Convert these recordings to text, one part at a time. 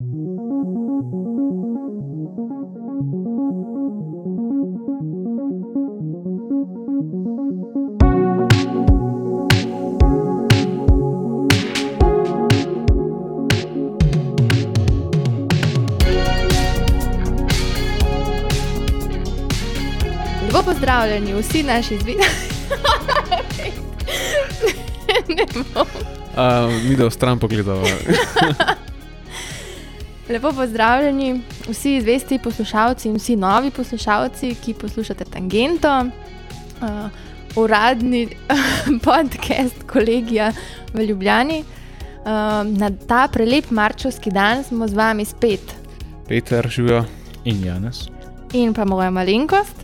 Lepo pozdravljeni vsi naši zvidki. ne bom. Uh, mi da v stran pogledamo. Lepo pozdravljeni vsi zvesti poslušalci in vsi novi poslušalci, ki poslušate Tangento, uh, uradni podcast kolegija v Ljubljani. Uh, na ta prelep marčovski dan smo z vami spet Peter, živijo. In Janes. in pa moja malenkost.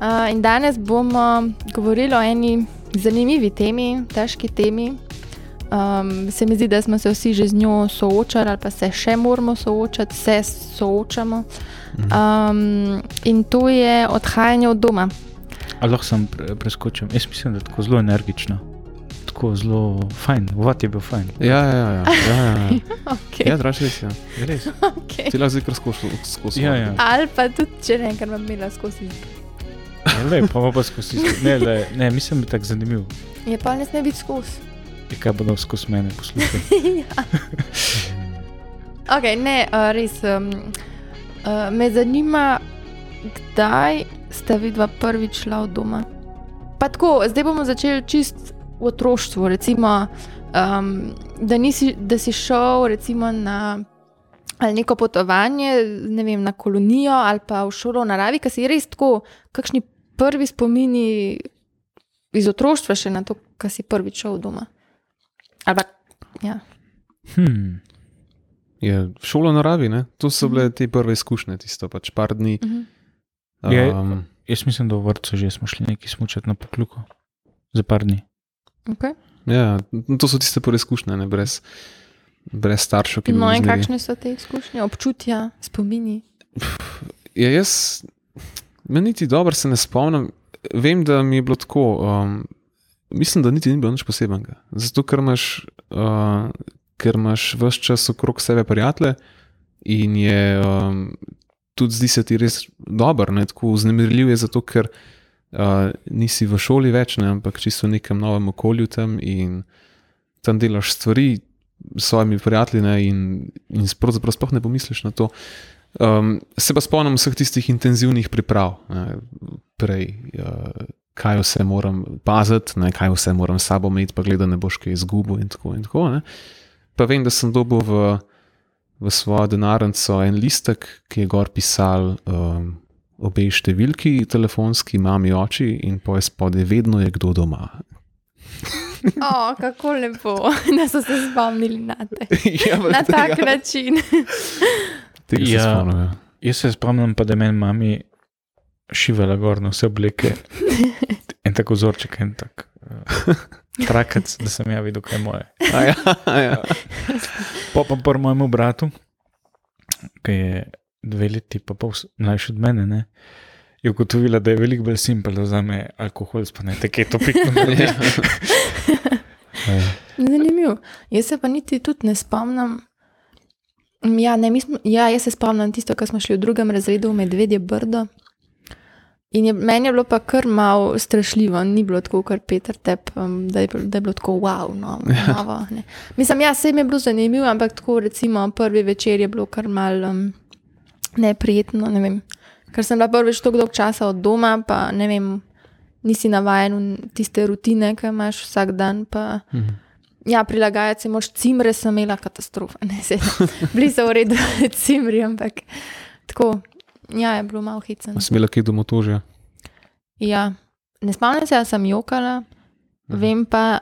Uh, in danes bomo govorili o eni zanimivi temi, težki temi. Um, se mi zdi, da smo se vsi že z njo soočali, ali pa se še moramo soočati, se soočamo. Um, in to je odhajanje od doma. Ali lahko sem pre, preskočil? Jaz mislim, da je tako zelo energično. Tako zelo fajn, vod je bil fajn. Ja, ja, ja. ja, ja, ja. Okay. ja draž res je. Je Res. Okay. Ti lahko zdaj skozi. Ja, ja. Ali pa tudi, če ne, ker vam imela skozi. Je le, pa pa skozi. Ne, le, ne, mislim, da je tako zanimiv. Je pa ne sme biti skozi. Je kaj bodo skozi mene poslušali. ja. okay, ne, res. Um, uh, me zanima, kdaj ste vidva prvič šla od doma. Pa tako, zdaj bomo začeli čist v otroštvu. Recimo, um, da, nisi, da si šel na neko potovanje, ne vem, na kolonijo ali pa v šolo v naravi, ki si res tako, kakšni prvi spomini iz otroštva še na to, kar si prvič šel doma. Ali pa, ja. Hmm. Je šolo naravi, ne? to so bile te prve izkušnje, tisto pač par dni. Mhm. Je- Um, Jaz mislim, da v vrtu že smo šli neki smučati na pokluku. Za par dni. Okay. ja, to so tiste prve izkušnje, ne? brez, brez staršev, ki bi No, in kakšne so te izkušnje, občutja, spomini? Ja, jaz, meni niti dobro se ne spomnim. Vem, da mi je bilo tako. Um, mislim, da niti ni bilo nič posebnega. Zato, ker imaš, uh, ker imaš vse čas okrog sebe prijatelje in je um, tudi zdi se ti res dober, ne tako vznemirljiv je, zato ker uh, nisi v šoli več, ne, ampak čisto v nekem novem okolju tam in tam delaš stvari s svojimi prijatelji ne, in, in pravzaprav sploh ne pomisliš na to. Um, se pa spomnim vseh tistih intenzivnih priprav, ne, prej, uh, kaj vse moram paziti, ne, kaj vse moram s sabo imeti, pa gledaj, da ne boš kaj izgubil. In tako, in tako, ne. pa vem, da sem dobil v, v svojo denarnico en listek, ki je gor pisal um, obe številki, telefonski, mami, oči in poj spodaj, vedno je kdo doma. O, kako lepo, da so se spomnili na te. ja, Na tak tega- način. Tega se Ja. spomnim. Ja. Jaz se spomnim, pa da meni mami šivala gor na vse obleke. En tako vzorček, en tak. Uh, Trakec, da sem ja videl, kaj je moje. A Ja, ja. Po pa po mojemu bratu, ki je dve leti pa pol mlajši od mene, ne, je ugotovila, da je veliko bolj simpel, da vzame alkohol, pa ne te to pikno. Zanimivo. Jaz se pa niti tudi ne spomnim. Ja, ne, smo, ja, jaz se spomnim tisto, kar smo šli v drugem razredu v Medvedje Brdo. In je, meni je bilo pa kar malo strašljivo, ni bilo tako, kot Peter Tep, um, da, je, da je bilo tako wow. No, novo, ne. Mislim, ja, se mi je bilo zanimivo, ampak tako recimo prvi večer je bilo kar mal um, neprijetno. Ne vem. Ker sem bila prvič tako dolgo časa od doma, pa ne vem, nisi navajen v tiste rutine, ki imaš vsak dan. Pa, Mhm. Ja, prilagajati se moraš, cimre sem imela katastrofa. Ne, se, bili so v redu, cimri, ampak tako. Ja, je bilo malo hecno. Sem imela kaj domotožja. Ja, ne spomnim se, da sem jokala, Mhm. vem pa,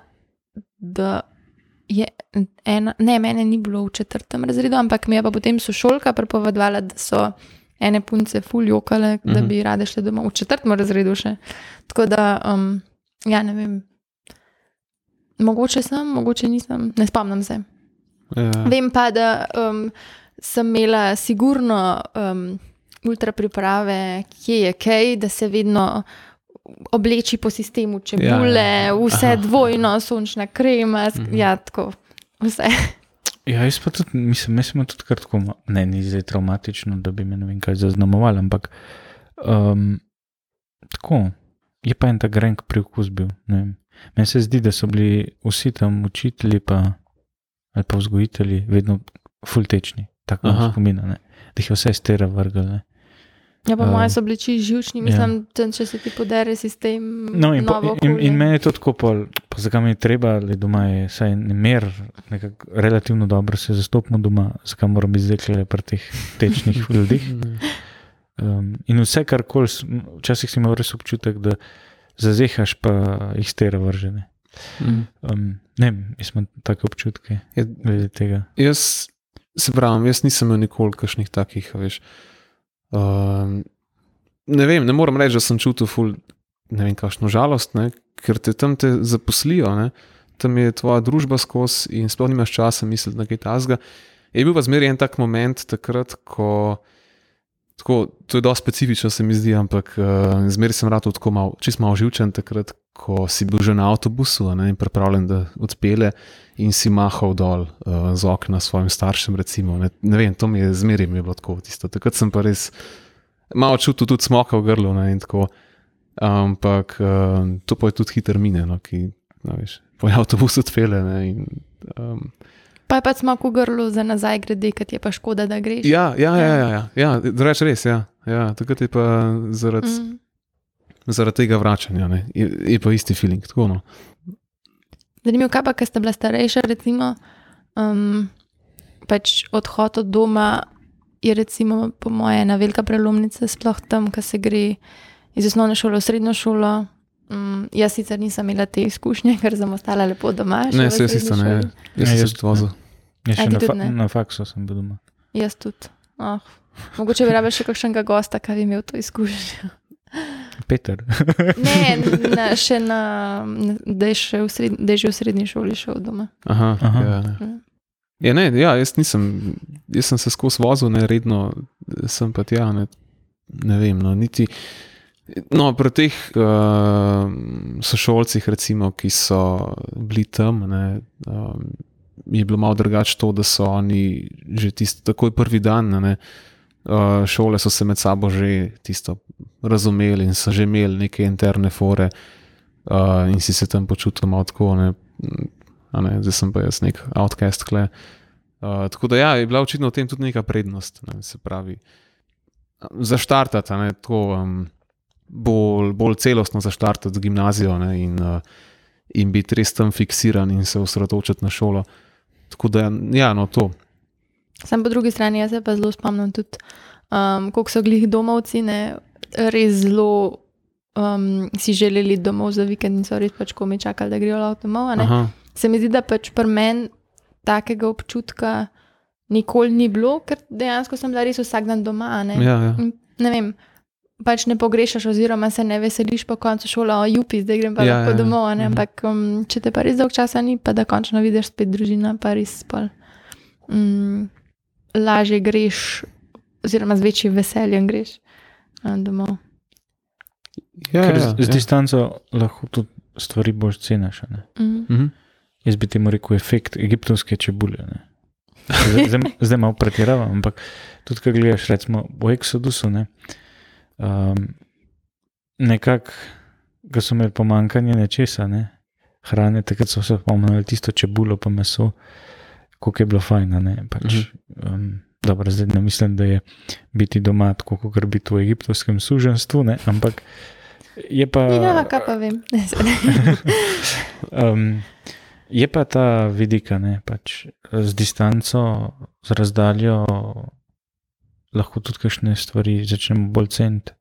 da je ena, ne, mene ni bilo v četrtem razredu, ampak mi je pa potem sošolka prepovedovala, da so ene punce ful jokale, da Mhm. bi rade šle domov v četrtem razredu še. Tako da, um, ja, ne vem. Mogoče sem, mogoče nisem, ne spomnim se. Ja. Vem pa, da um, sem imela sigurno um, ultra priprave, kje je kaj, da se vedno obleči po sistemu čebule, Ja, ja. vse Aha. dvojno, sončna krema, Mhm. ja, tako, vse. Ja, jaz pa tudi, mislim, jaz sem tudi ma- ne, ni zdaj traumatično, da bi me ne vem kaj zaznamoval, ampak um, tako, je pa en ta grenk priokus bil. ne vem. Meni se zdi, da so bili vsi tam učitelji pa, ali pa vzgojitelji vedno fultečni, tako Aha. spomina, ne. da jih je vse stera vrgel. Ja, pa Eh, moje so bili čisto živčni, mislim, ja. če se ti podere sistem. No, in, po, novo in, in meni je to tako, pol, pa zakaj mi je treba, ali doma je saj en mer, nekako relativno dobro se zastopimo doma, zakaj moram biti zdaj pri teh tečnih ljudeh. Um, in vse, kar koli, včasih si imel res občutek, da zazehaš, pa jih stera vržene. Mhm. Um, ne, jaz imam take občutke Ja, glede tega. Jaz se pravim, jaz nisem imel nikoli kakšnih takih, veš. Um, ne vem, ne morem reči, da sem čutil ful, ne vem, kakšno žalost, ne, ker te tam te zaposlijo, ne, tam je tvoja družba skozi in sploh nimaš časa misliti na kaj tasga. Je bil pa zmeraj en tak moment takrat, ko. Tako, to je dosti specifično, se mi zdi, ampak uh, zmeraj sem rad tako malo, čist malo živčen, takrat, ko si bil že na avtobusu ne, in pripravljen, da odpele in si mahal dol uh, z okna svojim staršem. Recimo, ne, ne vem, to mi je zmeraj bilo tako. Tisto. Takrat sem pa res malo čutil tudi smoka v grlu. Ne, ampak uh, to pa je tudi hiter mine, no, ki no, veš, po avtobusu odpele. Ne, in, um, Pa je pač smo v grlu za nazaj grede, ker ti je pa škoda, da greš. ja, ja, ja, ja, ja, ja reč res. Ja, ja, takrat je pa zaradi. Mm. Zaradi tega vračanja, ne, je, je pa isti feeling. Tako, no. Zanimivo, kaj pa, ker ste bila starejša, recimo, um, pač odhod od doma je, recimo, po moje, ena velika prelomnica, sploh tam, ko se gre iz osnovne šole v srednjo šolo. Um, jaz sicer nisem imela te izkušnje, ker sem ostala lepo doma. Ne, se jaz isto ne. Jaz Ja, sem se tudi vozil. Jaz še na, fa ne? na faksu sem bil doma. Jaz tudi. Oh. Mogoče bi rabila še kakšnega gosta, ki bi imel to izkušnjo. Peter. Ne, na, še na, da, je še sred, da je že v srednji šoli šel doma. Aha, Aha. Ja, ne. Mm. Ja, ne, ja, jaz nisem, jaz sem se skozi vozil, ne redno, sem pa tja, ne, ne vem. No, niti, no, pri teh uh, sošolcih, recimo, ki so bili tam, ne, um, je bilo malo drugače to, da so oni že tisti, takoj prvi dan, ne, uh, šole so se med sabo že tisto razumeli in so že imeli neke interne fore uh, in si se tam počutil malo tako. Ne, ne, zdaj sem pa jaz nek outcast. Kle. Uh, tako da ja, je bila očitno v tem tudi neka prednost. Ne, se pravi, zaštartati, ne, tako um, bolj, bolj celostno zaštartati gimnazijo ne, in, uh, in biti res tam fiksiran in se osredotočiti na šolo. Tako da, ja, no, to. Sam po drugi strani, jaz se pa zelo spomnim tudi, um, koliko so glih domovci, ne, res zelo um, si želeli domov za vikend in so res pač komi čakali, da grejo avto domov. Se mi zdi, da pač pri meni takega občutka nikoli ni bilo, ker dejansko sem bila res vsak dan doma. Ne, ja, ja. In ne vem. Pač ne pogrešaš, oziroma se ne veseliš po koncu šole, o jupi, zdaj grem pa Ja, lahko ja, ja, domov. Ne, mhm. ampak um, če te pa res dolg časa ni, pa da končno vidiš spet družina, pa res pol. Um, lažje greš, oziroma z večjim veseljem greš uh, domov. ja, Ker ja, z, z ja. distanco lahko tudi stvari bolj ceniš. a ne. Mm. Mhm. Jaz bi ti rekel efekt egiptovske čebulje. ne. Zdaj, zdaj, zdaj malo pretiravam, ampak tudi, ko gledaš, recimo v Exodusu, ne, um, nekako, ko so imeli pomankanje nečesa, ne, hrane, takrat so se spomnili tisto čebulo, pa meso, kako je bilo fajn. a Ne, pač, um, dobro, zdaj ne mislim, da je biti doma tako, kot biti v egiptovskem suženstvu, ne, ampak je pa. Ja, kaj pa vem. Ne, ne. Um, je pa ta vidika, ne, pač z distanco, z razdaljo, lahko tudi kakšne stvari začnemo bolj ceniti,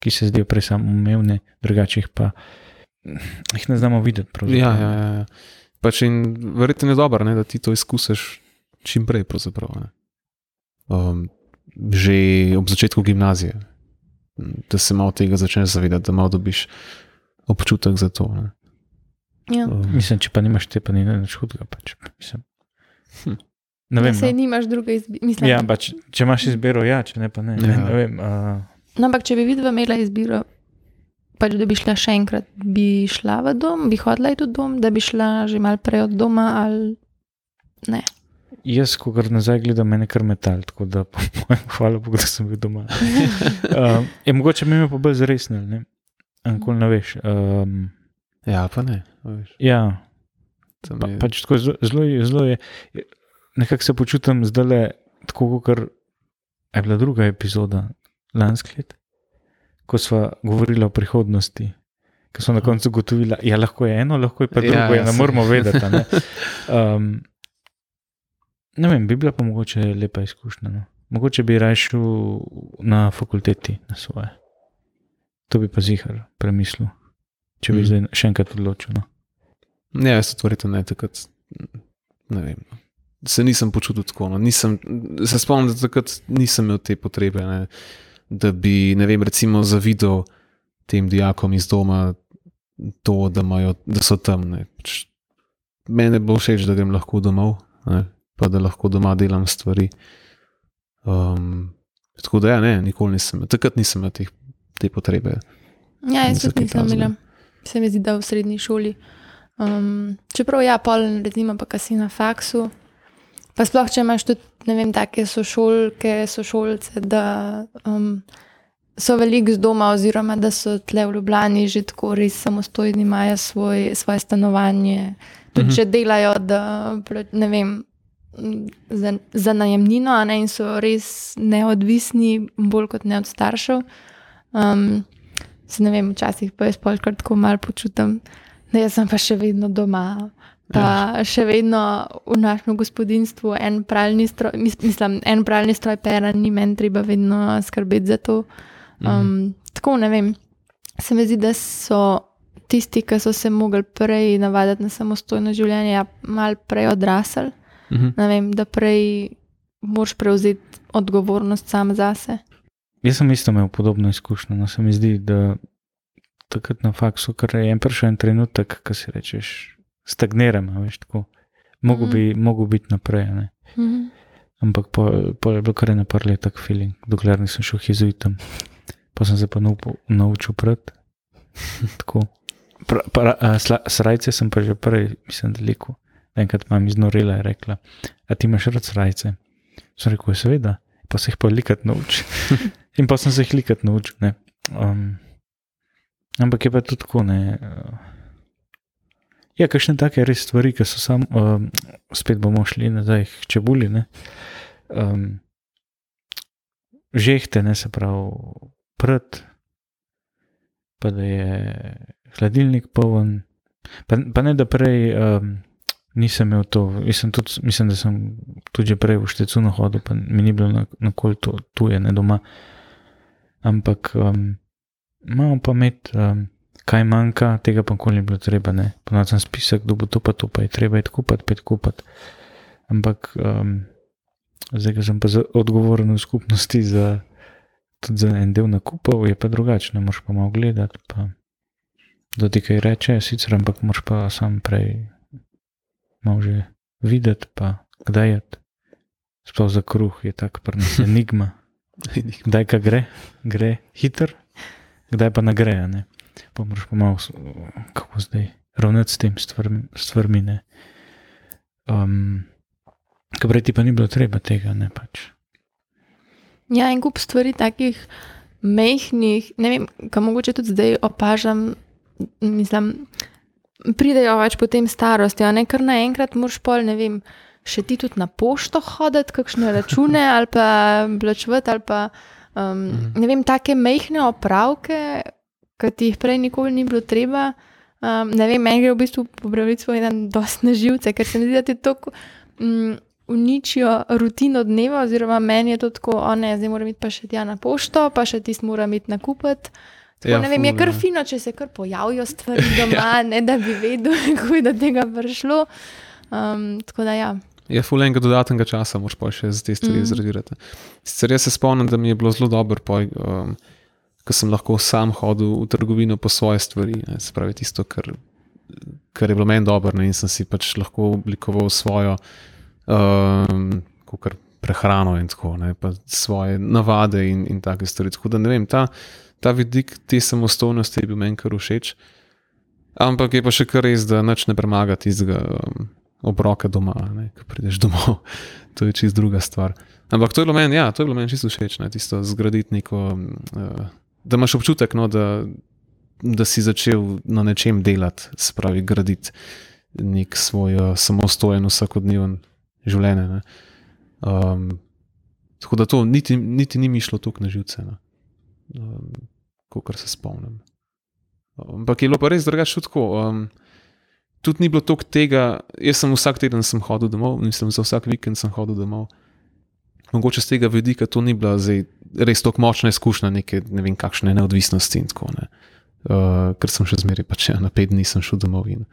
ki se zdijo prej samo umevne, drugače jih pa jih ne znamo videti. pravzaprav. Ja, ja, ja, ja. Pač in verjetno je dobro, ne, da ti to izkusiš čim prej. ne. Um, že ob začetku gimnazije, da se malo tega začneš zavedati, da malo dobiš občutek za to. Ne. Ja. Um, Mislim, če pa nimaš te, pa ni nič hudega. Pač, mislim. Hm. Ne vem. Sej No. nimaš druge izbire. Ja, pač, če imaš izbiro, ja, če ne, pa ne. ne, Ja. ne vem, uh, No, ampak če bi videla imela izbiro, pač da bi šla še enkrat, bi šla v dom, bi hodila iti v dom, da bi šla že malo prej od doma ali ne. jaz, ko kar nazaj gledam, meni kar metal, tako da po mojem, hvala Bogu, da sem bil doma. Um, je mogoče me pa bolj zresnil, ne? Ankoli ne veš. Um, Ja, pa ne. veš, ja, pa, je- pač tako zelo, zelo je, zelo je. Nekako se počutim zdaj le tako, kot je bila druga epizoda lansko let, ko smo govorili o prihodnosti. Ko smo na koncu ugotovili, da ja, lahko je eno, lahko je pa Ja, drugo, ja, ja, ne moramo vedeti. Ne? Um, ne vem, bi bila pa mogoče lepa izkušnja. No? Mogoče bi raje šel na fakulteti na svoje. To bi pa zihar premislil, če bi mm. zdaj še enkrat odločil. No? Ne, jaz otvorite ne, takrat. Ne vem. no. Se nisem počutil tako. No. Nisem, se spomnim, da takrat nisem imel te potrebe, ne, da bi, ne vem, recimo zavidel tem dijakom iz doma to, da, imajo, da so tam. Ne. Pač Mene bo všeč, da grem lahko domov, ne, pa da lahko doma delam stvari. Um, tako da, ja, ne, nikoli nisem, imel- takrat nisem imel teh, te potrebe. Ja, jaz tudi kaj nisem imela. Se mi zdi, da v srednji šoli. Um, čeprav ja, pol recimo pa kasi na faksu. Pa sploh, če imaš tudi, ne vem, take sošolke, sošolce, da um, so veliko z doma, oziroma da so tle v Ljubljani že tako res samostojni, imajo svoj, svoje stanovanje, tudi Mhm. če delajo, da ne vem. Za, za najemnino, a ne, in so res neodvisni, bolj kot ne od staršev. Um, se ne vem, včasih pa jaz polkrat tako malo počutim, da jaz sem pa še vedno doma. Pa ja. še vedno v našem gospodinstvu en pralni stroj, mis, mislim, en pralni stroj pera, ni meni treba vedno skrbeti za to. Um, mm -hmm. Tako ne vem. Se mi zdi, da so tisti, ki so se mogli prej navaditi na samostojno življenje, ja, malo prej odrasli. Mhm. Ne vem, da prej moraš prevzeti odgovornost sam zase. Jaz sem isto imel podobno izkušnjo. No, se mi zdi, da takrat na faksu, ker je en prišel en trenutek, ki si rečeš, stagniram, veš tako. Mogu Mhm. bi, mogu biti naprej. Ne? Mhm. Ampak po, po je bilo kar ena par let tak feeling, dokler nisem šel jezuitom. Pa sem se pa naučil, naučil pred. Tako. Pra, pra, a, sla, srajce sem pa že prej, mislim, da liko. Enkrat mam iznorila in rekla, a ti imaš rad srajce? Sem rekel, "Ja, seveda, pa se jih pa likat nauči. in pa sem se jih likat naučil. ne. Um, ampak je pa tudi tako, ne. Uh, ja, kakšne take res stvari, ki so sam, um, spet bomo šli nazaj k čebuli, ne. Um, žehte, ne se pravi, prd, pa da je hladilnik poln. Pa, pa ne da prej um, nisem imel to, sem tudi, mislim, da sem tudi prej v štecu hodil, pa mi ni bilo kol to tuje, ne doma. Ampak um, imamo pa med, um, kaj manjka, tega pa nikoli ni bilo treba. Ponovno sem spisek, kdo bo to pa to, pa je treba je kupiti, pet kupiti. Ampak um, zdaj, ko sem pa odgovoren v skupnosti za, za en del nakupov, je pa drugače, moraš pa malo gledati. Pa, da ti kaj reče, sicer, ampak moraš pa sam prej malo že videti, pa kdaj je. Sploh za kruh je tako prnas enigma. Kdaj ka gre, gre hiter, kdaj pa ne gre. Ne? Pa moraš pa malo, s- kako zdaj, ravnati s tem stvarmi. stvarmi ne. um, Ker prej ti pa ni bilo treba tega, ne pač. Ja, en kup stvari takih mehkih, ne vem, kam mogoče tudi zdaj opažam, mislim, pridejo več potem starosti, a ne kar naenkrat moraš pol, ne vem, še ti tudi na pošto hoditi, kakšne račune ali pa plačevati ali pa, um, ne vem, take mehke opravke, ki ti jih prej nikoli ni bilo treba. Um, ne vem, meni gre v bistvu po pravici en dost na živce, ker se mi zdi, da ti to um, uničijo rutino dneva, oziroma meni je to tako, o ne, zdaj moram iti pa še tja na pošto, pa še tisti moram iti nakupiti. Tako, Ja, ja, ne vem, je kar ja. fino, če se kar pojavijo stvari doma, ne da bi vedel, kako je do tega prišlo. Um, tako da ja. Je ful enega dodatnega časa, moraš pa še za te stvari mm. zredirati. Sicer jaz se spomnim, da mi je bilo zelo dobro, poj, um, ko sem lahko sam hodil v trgovino po svoje stvari. Ne, se pravi, tisto, kar, kar je bilo meni dobro, ne, in sem si pač lahko oblikoval svojo um, prehrano in tako, ne, svoje navade in, in take stvari. Tako da ne vem, ta, ta vidik te samostojnosti je bil meni kar všeč. Ampak je pa še kar res, da nič ne premaga tistega. Um, obroke doma, ne, ko prideš domov. to je čist druga stvar. Ampak to je bilo meni, ja, to je bilo meni čisto všeč, ne, tisto zgraditi neko, uh, da imaš občutek, no, da, da si začel na nečem delati, spravi graditi nek svoj uh, samostojen vsakodneven življenje. Ne. Um, tako da to niti, niti ni mi šlo tako na živce, no. um, kot se spomnim. Ampak je bilo pa res drugače tako. Um, tudi ni bilo toliko tega, jaz sem vsak teden sem hodil domov, mislim, za vsak vikend sem hodil domov. Mogoče z tega vidika to ni bila zdaj res tako močna izkušnja, neke ne vem, kakšne neodvisnosti in tako naprej. Uh, ker sem še zmeraj, pač ja, na pet dni šel domov in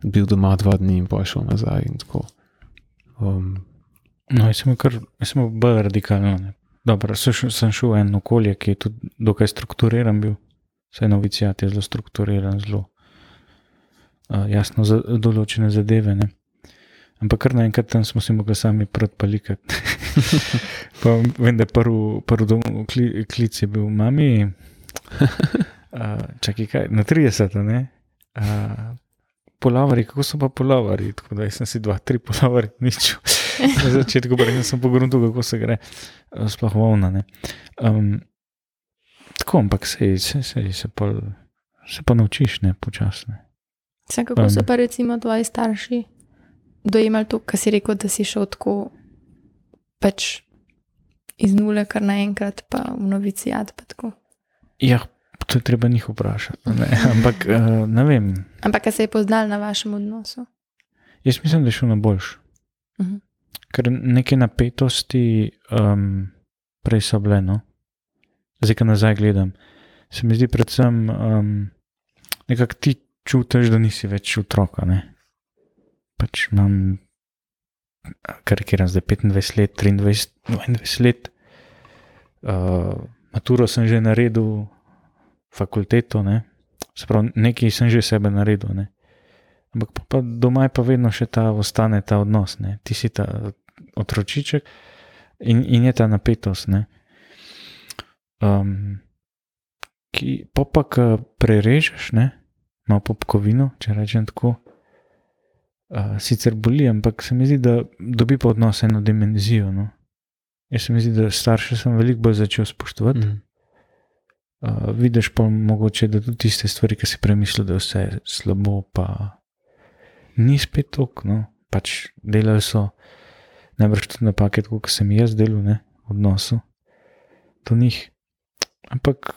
bil doma dva dni in pa šel nazaj. Um, no, jaz sem kar, jaz sem bolj radikalen. Dobro, sem sem šel v eno okolje, ki je tudi dokaj strukturiran bil, vse novicijat je zelo strukturiran, zelo uh, jasno za določene zadeve. Ne. Ampak kar naenkrat tam smo si mogli sami predpalikati. vem, da je prvi prv kli, klic je bil mami, uh, čakaj, kaj, na 30, ne. Uh, Polavari, kako so pa polavari, tako da sem si dva, tri polavari, nič. Na začetku pa sem pogledal, kako se gre, sploh volna. Um, tako, ampak se, se, se, se, pa, se pa naučiš, ne počasne. Vse, kako um, so pa recimo tvoji starši dojemali to, kar si rekel, da si šel tako pač iz nule, kar naenkrat, pa v novicijat. Ja, to je treba njih vprašati. Ne? Ampak uh, ne vem. Ampak se je poznal na vašem odnosu? Jaz mislim, da je šel na boljš. Uh mhm. -huh. Ker neke napetosti um, prej so bile, no? zdaj, ko nazaj gledam, se mi zdi predvsem um, nekako ti čutiš, da nisi več otroka. Ne? Pač imam, karikiram zdaj 25 let, 23, 22 let, uh, maturo sem že naredil, fakulteto, ne? Sprav, nekaj sem že sebe naredil. Ne? Ampak pa, pa doma je pa vedno še ta ostane ta odnos, ne? ti si ta otročiček in, in je ta napetost. Um, ki pa pa, ki prerežeš, malo popkovino, če rečem tako. Uh, sicer boli, ampak se mi zdi, da dobi pa odnos eno dimenzijo. No? Jaz se mi zdi, da starše sem veliko bolj začel spoštovati. Mm. Uh, vidiš pa mogoče, da tudi tiste stvari, ki si premislil, da je vse slabo, pa ni spet tok. No? Pač delali so najbrž tudi napake, kot sem jaz delal ne? v odnosu do njih. Ampak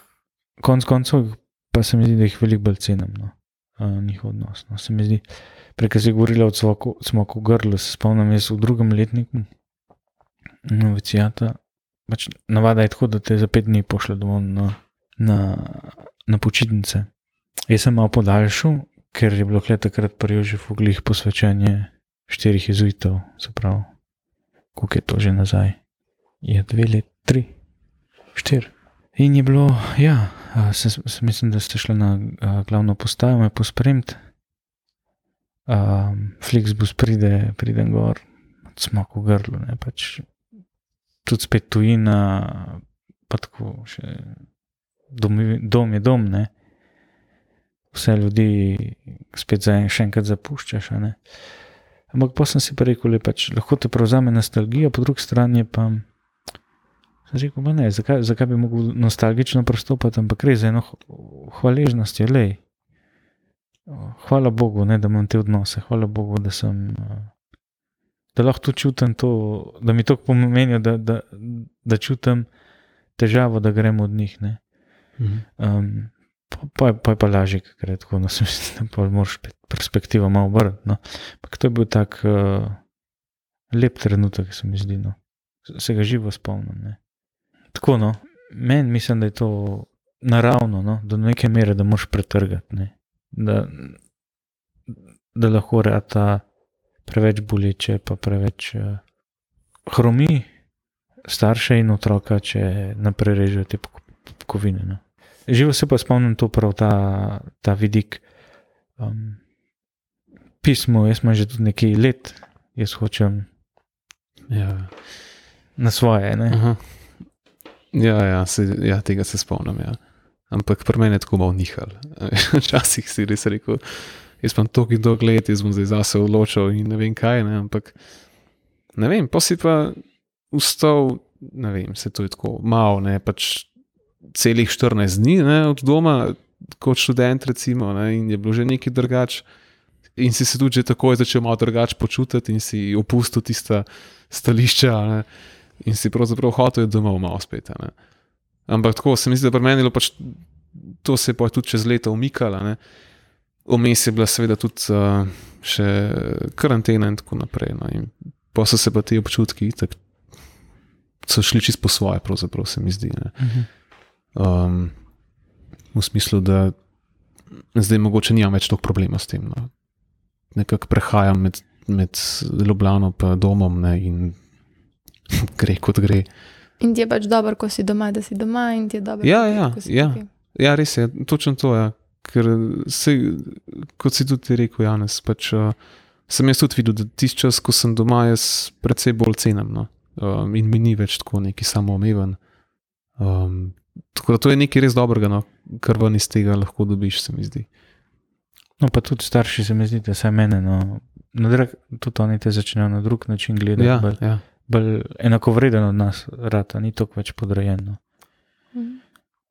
konec koncev pa se mi zdi, da jih veliko bolj cenim. No? Njihov odnos. No, se mi zdi, prej si govorila od smoku grlu, se spomnim, jaz v drugem letniku, novicijata, pač navada je tako, da te za pet dni pošle domov na, na, na počitnice. Jaz sem malo podaljšal, ker je bilo takrat prvi že v uglih posvečanje štirih jezuitov, se pravi, koliko je to že nazaj. Je dve leti, tri, štiri. In je bilo, ja, se, se mislim, da ste šli na glavno postajo, me pospremiti. Flixbus pride, pride gor, smo v grlu, ne pač. Tudi spet tujina, pa tako še dom, dom je dom, ne. Vse ljudi spet za en, še enkrat zapuščaš. Ampak pa sem si pa rekel, da pač, lahko te prevzame nostalgija, po drugi strani pa. Rekel, ne, zakaj, zakaj bi mogel nostalgično pristopiti, ampak res za eno hvaležnost je le. Hvala Bogu, ne, da imam te odnose, hvala Bogu, da, sem, da lahko čutim to, da mi to pomeni, da, da, da čutim težavo, da grem od njih. Um, pa, pa je pa lažje, ker je tako, no, da pa moraš perspektivo malo obrniti. No. To je bil tak uh, lep trenutek, se mi zdi. No. Se ga živo spomnim. Ne. Tako, no, meni mislim, da je to naravno, no, do neke mere, da moš pretrgati. Ne, da, da lahko rata preveč boleče, pa preveč uh, hromi starše in otroka, če naprej režejo te pokovine. No. Živo se pa spomnim to prav ta, ta vidik. Um, pismo, jaz imam že tudi nekaj let, jaz hočem ja. na svoje. Ja, ja, se, ja, tega se spomnim. Ja. Ampak pri meni je tako malo nihal. Včasih si res rekel, jaz pa to, ki dolgo let, jaz bom zdaj zase odločil in ne vem kaj. Ne, ampak ne vem, si pa ustal, ne vem, se to je tako malo, ne pač celih 14 dni ne, od doma, kot študent, recimo, ne, in je bilo že nekaj drugače. In si se tudi takoj začel malo drugače počutiti, in si opustil tista stališča, ne, in si pravzaprav hotel domov malo spet. Ne. Ampak tako se mi zdi, da pri meni je pač to se je pa tudi čez leta umikalo. Ne. Vmes je bila seveda tudi uh, še karantena in tako naprej. No. In pa so se pa ti občutki, tako so šli čisto po svoje, pravzaprav se mi zdi. Um, v smislu, da zdaj mogoče nimam več toliko problemov s tem. No. Nekako prehajam med, med Ljubljano in domom ne, in gre kot gre. In ti je pač dobro, ko si doma, da si doma, in ti je dobro. Ja, tudi, ja, ko si ja. tukaj. Ja, res je, točno to je. Ja. Ker se, kot si tudi rekel, Janes, pač, uh, sem jaz tudi videl, da tisti čas, ko sem doma, jaz predvsej bolj cenim. No? Um, in mi ni več tako neki samoomeven. Um, tako da to je nekaj res dobrega, no? kar ven iz tega lahko dobiš, se mi zdi. No, pa tudi starši se mi zdi, da se mene, no, na drug, tudi oni te začnejo na drug način gledati. Ja, bolj, ja. Bolj enakovreden od nas, rata, ni tako več podrejen. No. Mhm.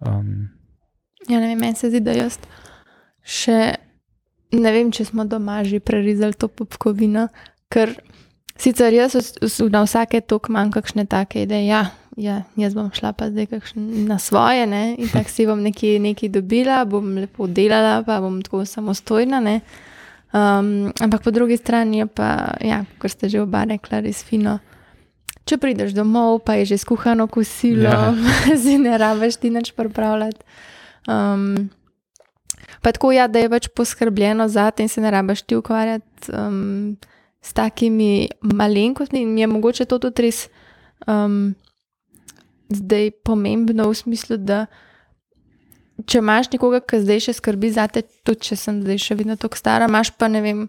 Um, Ja, ne vem, meni se zdi, da jaz še ne vem, če smo doma že prerezali to popkovino, ker sicer jaz na vsake tok imam kakšne take ideje. Ja, ja, jaz bom šla pa zdaj na svoje, ne? in tako si bom nekaj, nekaj dobila, bom lepo delala, pa bom tako samostojna. Ne? Um, ampak po drugi strani je pa, ja, kot ste že oba rekla, res fino. Če prideš domov, pa je že skuhano kosilo, Ja. si ne rabiš ti nič pripravljati. Um, pa tako, ja, da je več poskrbljeno za te in se ne rabiš ti ukvarjati um, s takimi malenkostmi. In je mogoče to tudi res um, zdaj pomembno v smislu, da če imaš nekoga, ki zdaj še skrbi za te, tudi če sem zdaj še vedno tako stara, imaš pa ne vem.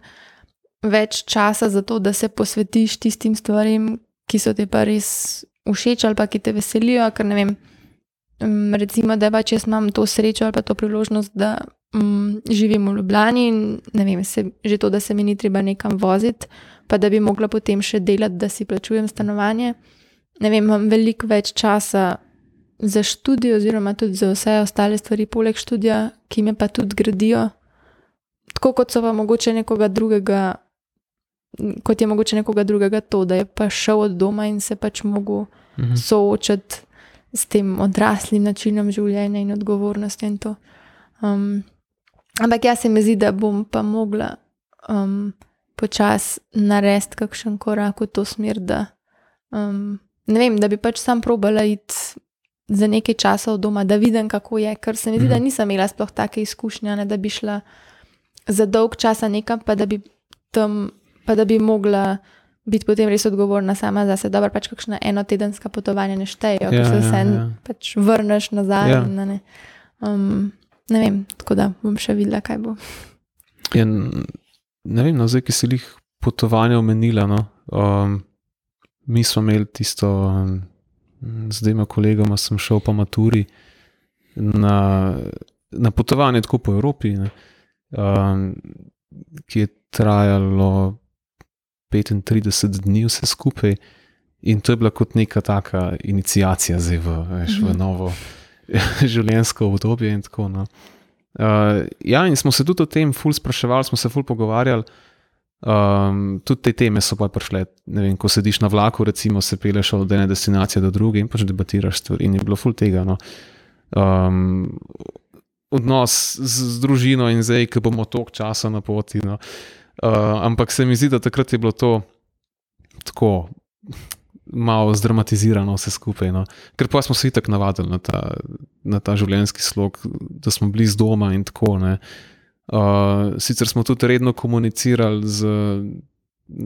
Več časa za to, da se posvetiš tistim stvarem, ki so ti pa res všeč ali pa ki te veselijo. Ker ne vem, um, recimo, da pač jaz imam to srečo ali pa to priložnost, da um, živim v Ljubljani in ne vem, se, že to, da se mi ni treba nekam voziti, pa da bi mogla potem še delati, da si plačujem stanovanje. Ne vem, imam veliko več časa za študij, oziroma tudi za vse ostale stvari, poleg študija, ki me pa tudi gradijo. Tako kot so pa mogoče nekoga drugega, kot je mogoče nekoga drugega to, da je pa šel od doma in se pač mogel Mhm. soočati s tem odraslim načinom življenja in odgovornostjo. In to. um, ampak jaz se mi zdi, da bom pa mogla um, počasi narediti kakšen korak v to smer, da, um, ne vem, da bi pač sam probala iti za nekaj časa od doma, da vidim, kako je. Ker se mi zdi, da Mhm. nisem imela sploh take izkušnje, ne, da bi šla za dolg časa nekam, pa da bi tam, pa da bi mogla biti potem res odgovorna sama za sebe. Dobro, pač kakšna enotedenska potovanja ne štejejo, ker Ja, se ja, vse ja. pač vrneš nazaj. Ja. in Ne, um, ne vem, tako da bom še videla, kaj bo. Ja, n- ne vem, no, zdaj, ki si jih potovanja omenila. No, um, mi smo imeli tisto, um, z dvema kolegama sem šel po maturi na, na potovanje tako po Evropi, ne, um, ki je trajalo 35 dni, vse skupaj. In to je bila kot neka taka inicijacija zdaj v, veš, v Mhm. novo življenjsko obdobje. in Tako, no. Uh, ja, in smo se tudi o tem ful spraševali, smo se ful pogovarjali. Um, tudi te teme so pa prišle. Vem, ko sediš na vlaku, recimo, se peleš od ene destinacije do druge in pač debatiraš stvari. In je bilo ful tega. No. Um, odnos z, z družino in zdaj, ki bomo toliko časa na poti. No. Uh, ampak se mi zdi, da takrat je bilo to tako malo zdramatizirano, vse skupaj. No. Ker pa smo se itak navadili na ta, na ta življenjski slog, da smo bili z doma in tako. Ne. Uh, sicer smo tudi redno komunicirali z,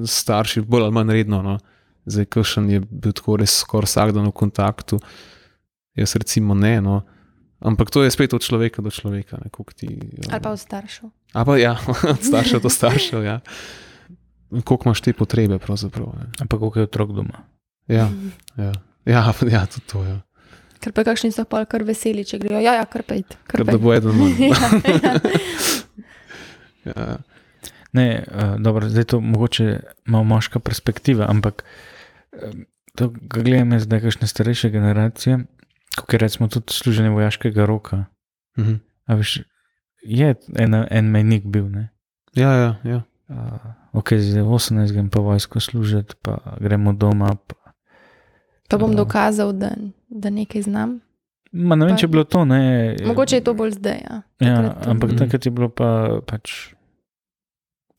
starši, bolj ali manj redno. No. Zdaj, kakšen je bil tako res skoraj vsak dan v kontaktu, jaz recimo ne. No. Ampak to je spet od človeka do človeka. Ne, koliko ti, um, Ali pa od staršev. A pa ja, od staršev do staršev. Ja. Koliko imaš te potrebe, ampak kako je otrok doma. Ja, ja. Ja, ja, tudi to je. Ja. Ker pa kakšni so pa kar veseli, če grejo, ja, ja kar pejte. Ker da bo eden manj. ja, ja. ja. Ne, uh, dobro, zdaj to mogoče malo moška perspektiva, ampak eh, to, ko gledam jaz zdaj kakšne starejše generacije, kot je recimo tudi služenje vojaškega roka. Mhm. A veš, je en, en mejnik bil, ne? Ja, ja, ja. Uh, ok, zdaj 18 grem pa vojsko služiti, pa gremo doma. Pa, Pa bom Ja. dokazal, da, da nekaj znam. ma, ne vem, Pa- če je bilo to, ne. Mogoče je to bolj zdaj. Ja. Ja, ampak Mhm. takrat je bilo pa pač.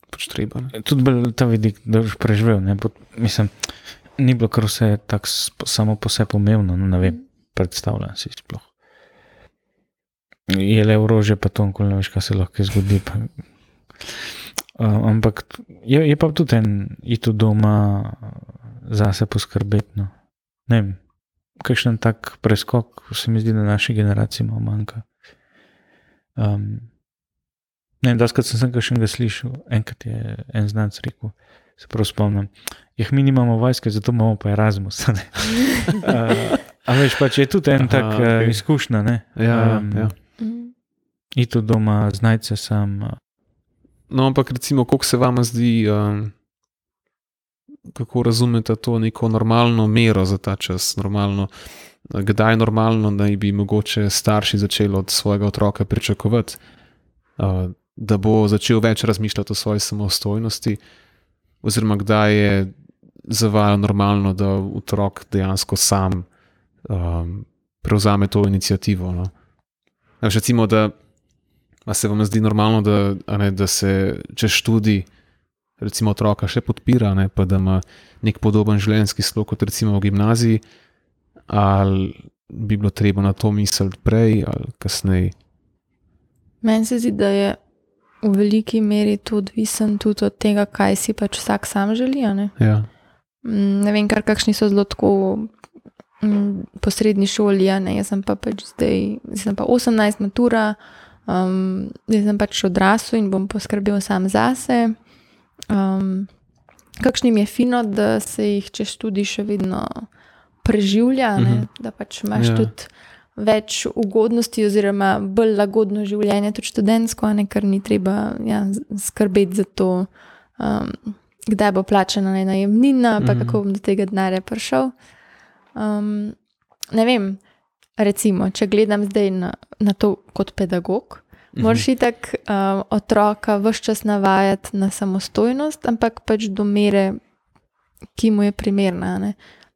Pač treba. Ne? Tudi bolj ta vidik, da boš preživel. Ne? Pot, mislim, ni bilo kar vse tako samo po sebi pomembno, no, ne vem, predstavljam si sploh. Je le orožje, pa to, ko ne veš, kaj se lahko zgodi. Pa. Uh, ampak je, je pa tudi en, iti doma zase poskrbeti. No. Ne vem, kakšen tak preskok, se mi zdi, da naši generaciji malo manjka. Um, ne vem, daskrat sem sem še nekaj slišal, enkrat je en znanc rekel, se prav spomnim. Jih mi nimamo vojske, zato imamo pa Erasmus. uh, a veš, pač je tudi en Aha, tak okay. uh, izkušnja. Ne? Ja, Em, ja. Mhm. Iti doma, znajti se sam. Uh, No, ampak recimo, koliko se vam zdi, um, kako razumete to neko normalno mero za ta čas, normalno, kdaj je normalno, da bi mogoče starši začeli od svojega otroka pričakovati, uh, da bo začel več razmišljati o svoji samostojnosti, oziroma kdaj je za vaju normalno, da otrok dejansko sam um, prevzame to inicijativo. No? Veš, Recimo, da se vam zdi normalno, da, ne, da se čez študij, recimo, otroka še podpira, ne, pa da ima nek podoben življenjski slog kot recimo v gimnaziji, ali bi bilo treba na to misliti prej ali kasneje? Meni se zdi, da je v veliki meri to odvisen tudi od tega, kaj si pač vsak sam želi. Ne? Ja. Mm, ne vem, kar kakšni so zelo tako po srednji šoli. a ne. Jaz sem pa pač zdaj, zdaj sem pa 18, matura, um, zdaj sem pač odrasel in bom poskrbel sam zase. Um, kakšnim je fino, da se jih čez študij še vedno preživlja, mm Mhm. -hmm. da pač imaš Ja. ja. tudi več ugodnosti, oziroma bolj lagodno življenje, tudi študentsko, ne, ker ni treba ja, skrbeti za to, um, kdaj bo plačana ne, najemnina, pa Mhm. kako bom do tega denarja prišel. Um, ne vem, recimo, če gledam zdaj na, na to kot pedagog. Mhm. Moraš itak um, otroka vse čas navajati na samostojnost, ampak pač do mere, ki mu je primerna. ne.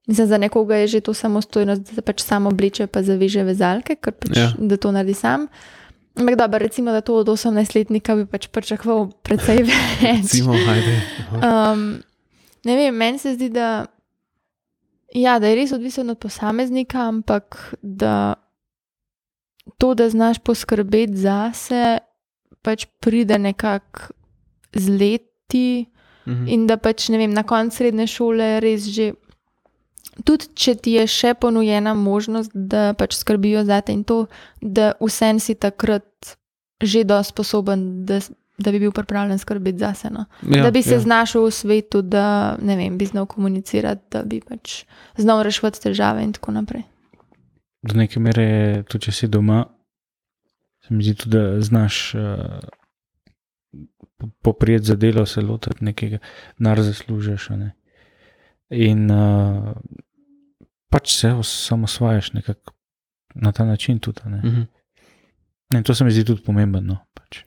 Mislim, za nekoga je že to samostojnost, da se pač samo obleče, pa zaveže vezalke, ker pač, Ja. ja. da to naredi sam. Ampak dobro, recimo, da to od 18-letnika bi pač pričakoval precej več. Recimo, ajde. Um, ne vem, meni se zdi, da, ja, da je res odvisen od posameznika, ampak da to, da znaš poskrbeti zase, pač pride nekako z leti Mhm. in da pač ne vem, na koncu srednje šole res že. Tudi če ti je še ponujena možnost, da pač skrbijo za te in to, da vsem si takrat že dosti sposoben, da, da bi bil pripravljen skrbeti za sebe. No Ja, da bi se ja. znašel v svetu, da ne vem, bi znal komunicirati, da bi pač znal reševati težave in tako naprej. do neke mere, tudi če si doma, se mi zdi tudi, da znaš uh, poprijeti za delo, se lotiti nekega, nar zaslužiš. a Ne? In uh, pač se samo osvajaš nekako na ta način tudi. a Ne? Mhm. In to se mi zdi tudi pomembno. No? Pač.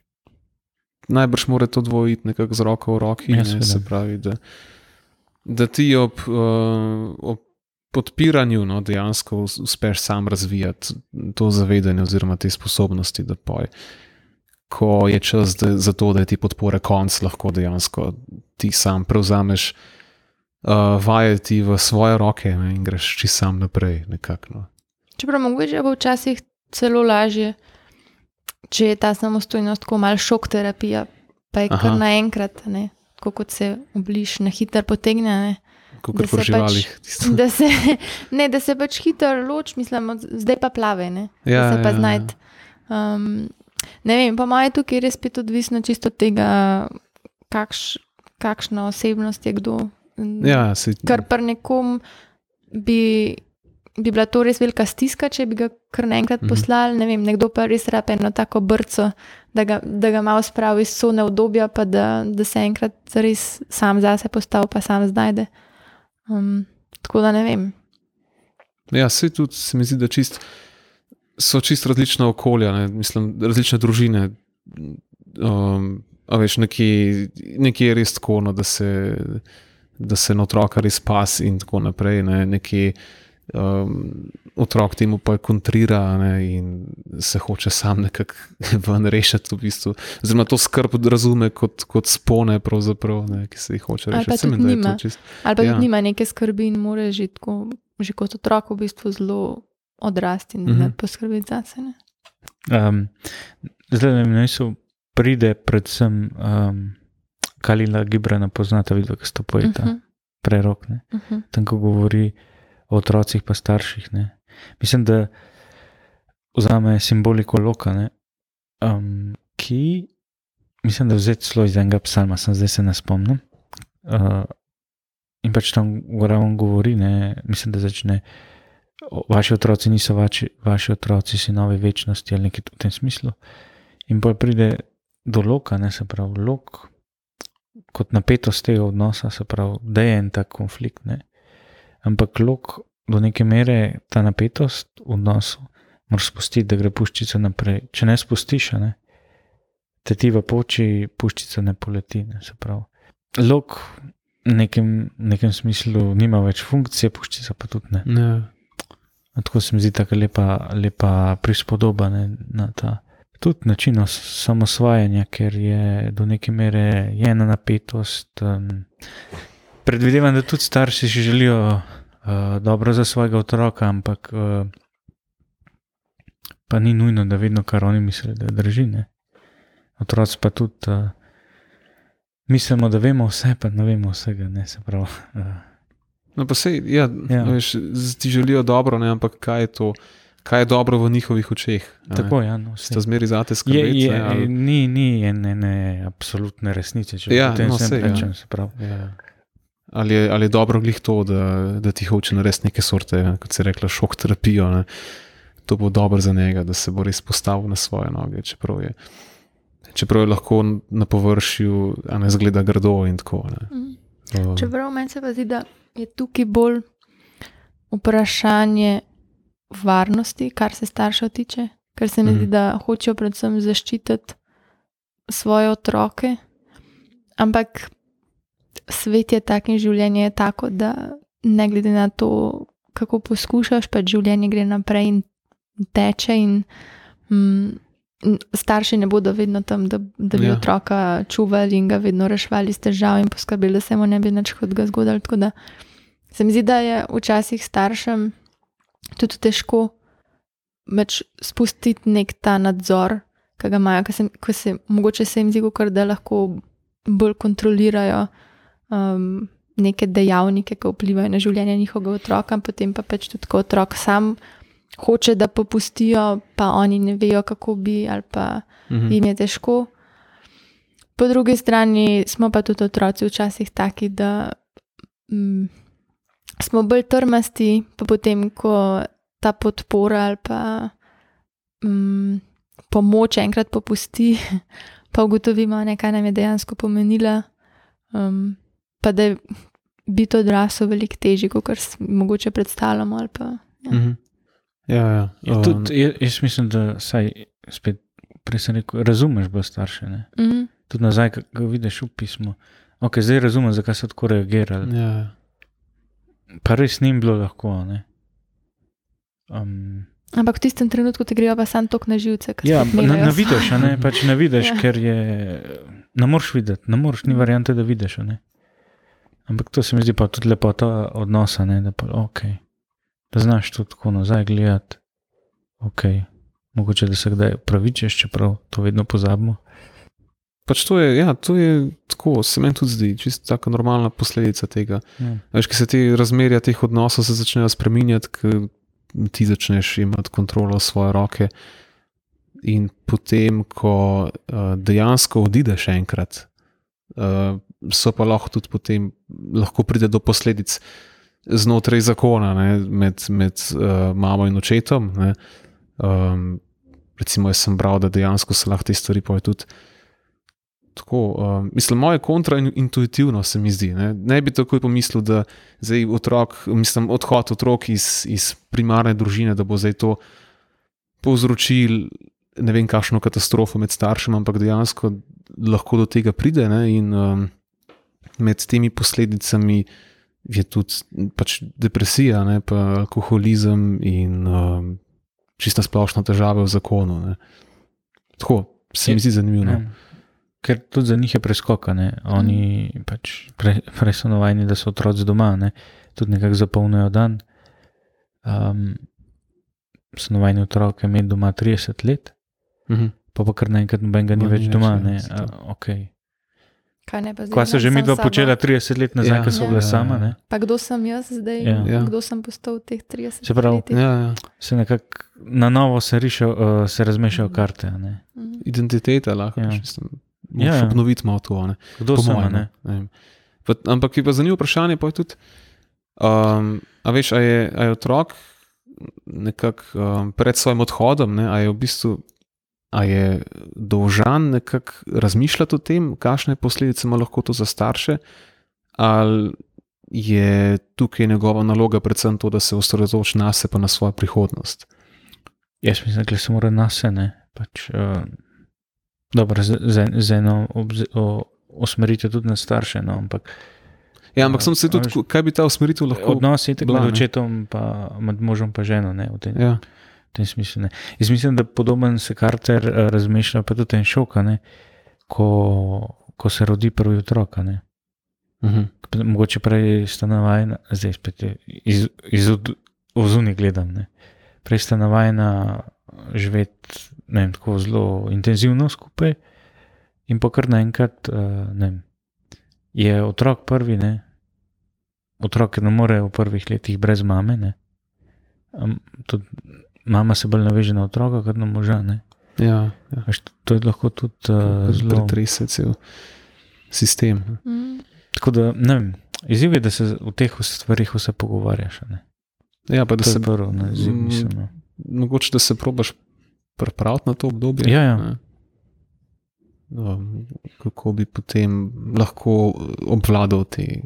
Najbrž mora to dvojiti nekako z roko v roki. Ja, ne, se pravi, da, da ti ob, uh, ob podpiranju no, dejansko us- uspeš sam razvijati to zavedanje oziroma te sposobnosti, da poj. Ko je čas da, za to, da je ti podpora konc, lahko dejansko ti sam prevzameš uh, vajeti v svoje roke ne, in greš čisto sam naprej. Nekako, no. Čeprav mogoče bo včasih celo lažje, če je ta samostojnost tako mal šok terapija, pa je kar Aha. naenkrat, ne, tako kot se obliž na hiter potegne. Ne. Da se pač-. Da se, ne, da se pač hitro loč, mislim, od- zdaj pa plave, ne, Ja, da se pa ja, ja. znajti. Um, ne vem, pa moje tukaj je res spet odvisno čisto od tega, kakš, kakšna osebnost je kdo. Ja, se, Ker pri nekom bi bi bila to res velika stiska, če bi ga kar naenkrat Mhm. poslali. Ne vem, nekdo pa res rabe eno tako brco, da ga, da ga malo spravi iz sone obdobja, pa da, da se enkrat res sam zase postavi, pa sam znajde. Um, tako da ne vem. Ja, se tudi se mi zdi, da čist, so čist različna okolja, ne, mislim, različne družine. Um, a veš, nekje, nekje je res tako, no, da, se, da se na otroka res pas in tako naprej. Ne, nekje, um, otrok temu pa kontrira ne, in se hoče sam nekako ven rešiti. V bistvu. Oziroma to skrb razume kot, kot spone, ne, ki se jih hoče Ali rešiti. pa Se mi tudi to nima. čist- Ali pa Ja. tudi nima neke skrbi in more že, tako, že kot otrok v bistvu zelo odrasti in Mhm. mm -hmm. poskrbeti zase. ne. Um, zdaj na mestu pride predvsem um, Kalila Gibrana, poznata vidva, ki sta poeta, uh Mhm, -huh. prerok, ne? uh -huh. tam, ko govori o otrocih pa starših. Ne? Mislim, da vzame simboliko loka, ne? um, ki, mislim, da vzeti celo iz enega psalma, sem zdaj se ne spomnim. Uh, in pač tam govorim, govori, ne? mislim, da začne. Vaši otroci niso vaši, vaši otroci, sinovi večnosti ali nekaj v tem smislu. In pa pride do loka, ne se pravi, lok kot napetost tega odnosa, se pravi, da je en tak konflikt. Ne? Ampak lok do neke mere ta napetost v odnosu moraš spustiti, da gre puščica naprej. Če ne spustiš, ne, te ti v poči, puščica ne poleti. Ne? se pravi. Lok v nekem, nekem smislu nima več funkcije, puščica pa tudi ne. Ja. No, Tako se mi zdi tako lepa, lepa prispodoba ne, na ta tudi način os- samosvajanja, ker je do neke mere ena napetost. Um, predvidevam, da tudi starši si želijo uh, dobro za svojega otroka, ampak uh, pa ni nujno, da vedno, kar oni mislijo, da drži. Ne. Otroci pa tudi uh, mislimo, da vemo vse, pa ne vemo vsega. Ne, se pravi, uh, No, pa sej, ja, Ja. ja. Veš, ti želijo dobro, ne, ampak kaj je to, kaj je dobro v njihovih očeh? tako, ja, no, Sta zmeri zate Je, skrbeti. je, ne, ali- ni ni ene, ene absolutne resnice, če Ja, no, vsem sej, ja. rečem. se pravi. Ja. Ali je, ali je dobro glih to, da, da ti hoče narediti neke sorte, kot se rekla, šok terapijo. Ne. To bo dobro za njega, da se bo res postavil na svoje noge, čeprav je, čeprav je lahko na površju, a ne zgleda grdo in tako. Mm. Um, Čeprav meni se zdi, da je tukaj bolj vprašanje varnosti, kar se staršev tiče, ker se mi Mhm. zdi, da hočejo predvsem zaščititi svoje otroke. Ampak svet je tak in življenje je tako, da ne glede na to, kako poskušaš, pač življenje gre naprej in teče. In, mm, starši ne bodo vedno tam, da, da bi Ja. otroka čuvali in ga vedno reševali iz težav in poskrbeli, da se mu ne bi nič hudega zgodilo. Tako da se mi zdi, da je včasih staršem tudi težko več spustiti nek ta nadzor, ki ga imajo, ko se, ko se mogoče se jim zdi, kot da lahko bolj kontrolirajo um, neke dejavnike, ki vplivajo na življenje njihovega otroka, potem pa pač tudi ko otrok sam hoče, da popustijo, pa oni ne vejo, kako bi, ali pa mhm. jim je težko. Po drugi strani smo pa tudi otroci včasih taki, da mm, smo bolj trmasti, pa potem, ko ta podpora ali pa mm, pomoč enkrat popusti, pa ugotovimo, ne, kaj nam je dejansko pomenila. Um, pa da je biti odrasel veliko težje, kot si mogoče predstavljamo. ali Pa, ja. Mhm. Ja, ja. Ja, um, tudi, jaz, jaz mislim, da saj spet, prej sem rekel, razumeš bolj starše. Ne? Mhm. Tudi nazaj, ko vidiš v pismu. Ok, zdaj razumem, zakaj so tako reagirali. ja. Pa res ni bilo lahko. ne. Um, Ampak v tistem trenutku ti grejo pa samo tok na živce. ker ja, megajo. ne vidiš, a ne, pač ne vidiš, Ja. ker je. Ne moreš videti, ne moreš, ni variante, da vidiš. a ne. Ampak to se mi zdi pa tudi lepota odnosa, ne, da, pa, okay, da znaš tudi tako nazaj gledati. Okay. Mogoče da se kdaj pravičeš, čeprav to vedno pozabimo. Pač to je, ja, to je tako, se meni tudi zdi, čisto tako normalna posledica tega. Ja. Veš, ki se ti razmerja teh odnosov se začnejo spreminjati, ker ti začneš imeti kontrolo svoje roke. In potem, ko uh, dejansko odideš enkrat, so pa lahko tudi potem, lahko pride do posledic, znotraj zakona, ne, med, med uh, mamo in očetom. Ne, um, recimo, jaz sem bral, da dejansko se lahko te stvari poje tudi. Tako, um, mislim, moje kontraintuitivno se mi zdi. Ne, ne bi takoj pomislil, da je otrok, mislim, odhod otrok iz, iz primarne družine, da bo zdaj to povzročil ne vem, kakšno katastrofo med staršem, ampak dejansko lahko do tega pride. Ne, in um, med temi posledicami je tudi pač depresija, ne, pa alkoholizem in um, čisto splošno težave v zakonu. Ne. Tako se mi zdi zanimivo. No. Ja. Ker tudi za njih je preskokane. Oni pač prej pre so navajeni, da so otroci doma, ne? tudi nekako zapolnijo dan. Um, so navajeni otroke imeti doma 30 let, Uh -huh. pa pa kar naenkrat noben ga ni več ni več, doma. ja, Ne? se A, okay. Kaj ne pa zdaj? Kva so že mi dva počela 30 let nazaj, Ja. ko so Ja. bile sama, ne? Pa kdo sem jaz zdaj? Ja. Ja. Kdo sem postal v teh 30 Se pravi, letih? Ja, ja. se nekako na novo se, rišel, uh, se razmešajo karte. a Ne? Mhm. Identiteta lahko. Ja. Ja. Mislim, Ja, ja, ja. obnoviti malo to. Ne. Kdo Po sem, a mojem, ne? ne vem. Pa, ampak je pa zanimivo vprašanje, pa je tudi, um, a veš, a je, a je otrok nekako um, pred svojim odhodom, ne, a je v bistvu. A je dolžan nekako razmišljati o tem, kakšne posledice ima lahko to za starše, ali je tukaj njegova naloga predvsem to, da se osredotoči na sebe, pa na svojo prihodnost. Jaz mislim, da se mora nas ne. Pač, uh, dobro, z, z, z eno obz- o- usmeritev tudi na starše, no, ampak Ja, ampak sem se a tudi, veš, kaj bi ta usmeritev lahko odnos je tako bila, med očetom, pa med možom in ženo. Ne, Ja, tem smislu. Ne. Jaz mislim, da podoben se Carter eh, razmišlja, pa tudi en šok, ne, ko, ko se rodi prvi otrok. uh -huh. Mogoče prej sta navajena, zdaj spet je iz, iz ozuni gledam. Ne. Prej sta navajena živeti vem, tako zelo intenzivno skupaj, in pa kar naenkrat ne vem, je otrok prvi, ne. Otrok ne more v prvih letih brez mame. Ne. Um, tudi mama se bolj naveže na otroka, kot na moža. Ne. ja, ja. Veš, to je lahko tudi uh, zelo. pretrese cel sistem. Mhm. Tako da, ne vem, izziv je, da se v teh stvarih vse pogovarjaš. a Ne? Ja, pa da To se prvo, ne, izziv, Mm, mislim. No. mogoče da se probaš pripraviti na to obdobje. Ja, ja. ne. No, kako bi potem lahko obvladal te,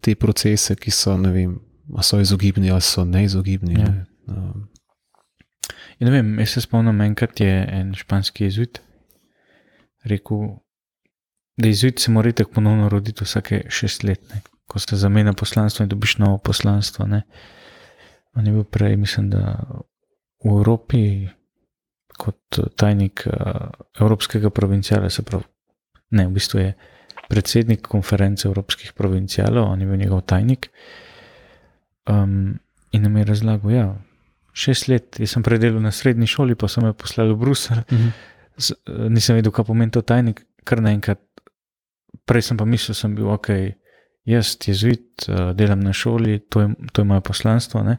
te procese, ki so, ne vem, so izogibni ali so neizogibni. Ja. Ne. Um, In ne vem, jaz se spomnim, enkrat je en španski jezuit rekel, da jezuit se mora tako ponovno roditi vsake šest let, ne? ko se zamenja poslanstvo in dobiš novo poslanstvo. Ne? On je bil prej, mislim, da v Evropi kot tajnik uh, Evropskega provincijala, se pravi, ne, v bistvu je predsednik konference Evropskih provincijalov, on je bil njegov tajnik. Um, in nam je razlagal, ja, šest let, jaz sem predelal na srednji šoli, pa sem jo poslal v Bruselj, uh -huh. Z- eh, nisem vedel, kaj pomeni to tajnik, kar naenkrat. Prej sem pa mislil, sem bil ok, jaz, jezuit, eh, delam na šoli, to je, to je moje poslanstvo. Ne?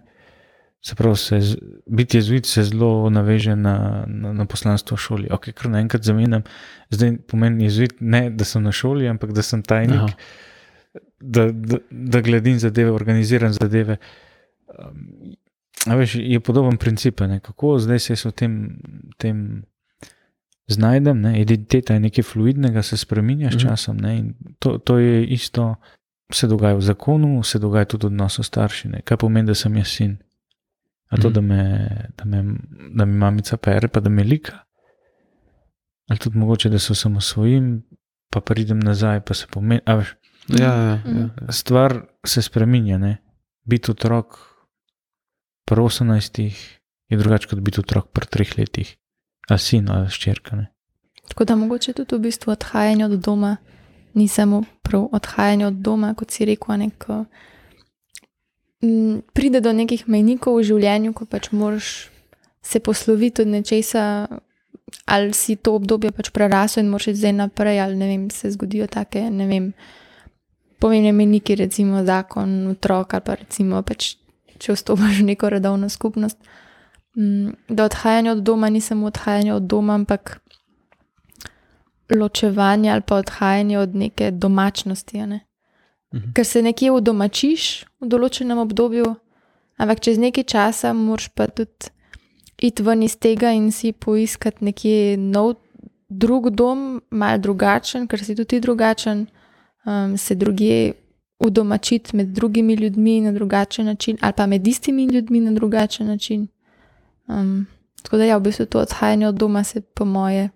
Se pravi, se, biti jezuit se zelo naveže na, na, na poslanstvo šoli. Ok, kar naenkrat zamenjam, zdaj pomeni jezuit ne, da sem na šoli, ampak da sem tajnik, Aha. da, da, da gledim zadeve, organiziram zadeve. Um, a veš, je podoben princip, ne? kako zdaj se v tem, tem znajdem. Ne? Identiteta je nekaj fluidnega, se spremenja s Mhm. časom. Ne? In To, to je isto, se dogaja v zakonu, se dogaja tudi v odnosu starši. Ne? Kaj pomeni, da sem jaz sin? A to, Mhm. da me, da, me, da mi mamica pere, pa da me lika. Ali tudi mogoče, da se osamosvojim, pa pridem nazaj, pa se pomeni. A veš, ja, ja, Mhm. ja, ja. stvar se spremenja. Ne? Biti otrok pri 18 je drugače kot biti otrok pri 3 letih, ali sin ali ščerka. Ne? Tako da mogoče tudi v bistvu odhajanje od doma ni samo prav odhajanje od doma, kot si rekel, neko. Pride do nekih mejnikov v življenju, ko pač moraš se posloviti od nečesa, ali si to obdobje pač prerasel in moraš iti zdaj naprej, ali ne vem, se zgodijo take, ne vem, pomembne mejniki, recimo zakon, otrok ali pa recimo pač, če vstopiš v neko redovno skupnost. Mm, Da odhajanje od doma ni samo odhajanje od doma, ampak ločevanje ali pa odhajanje od neke domačnosti. Ne? Mhm. ker se nekje udomačiš v določenem obdobju, ampak čez nekaj časa moraš pa tudi iti ven iz tega in si poiskati nekje nov, drug dom, mal drugačen, ker si tudi drugačen, um, se drugje udomačiti med drugimi ljudmi na drugačen način, ali pa med istimi ljudmi na drugačen način. Um, tako da, ja, v bistvu to odhajanje od doma se, po moje,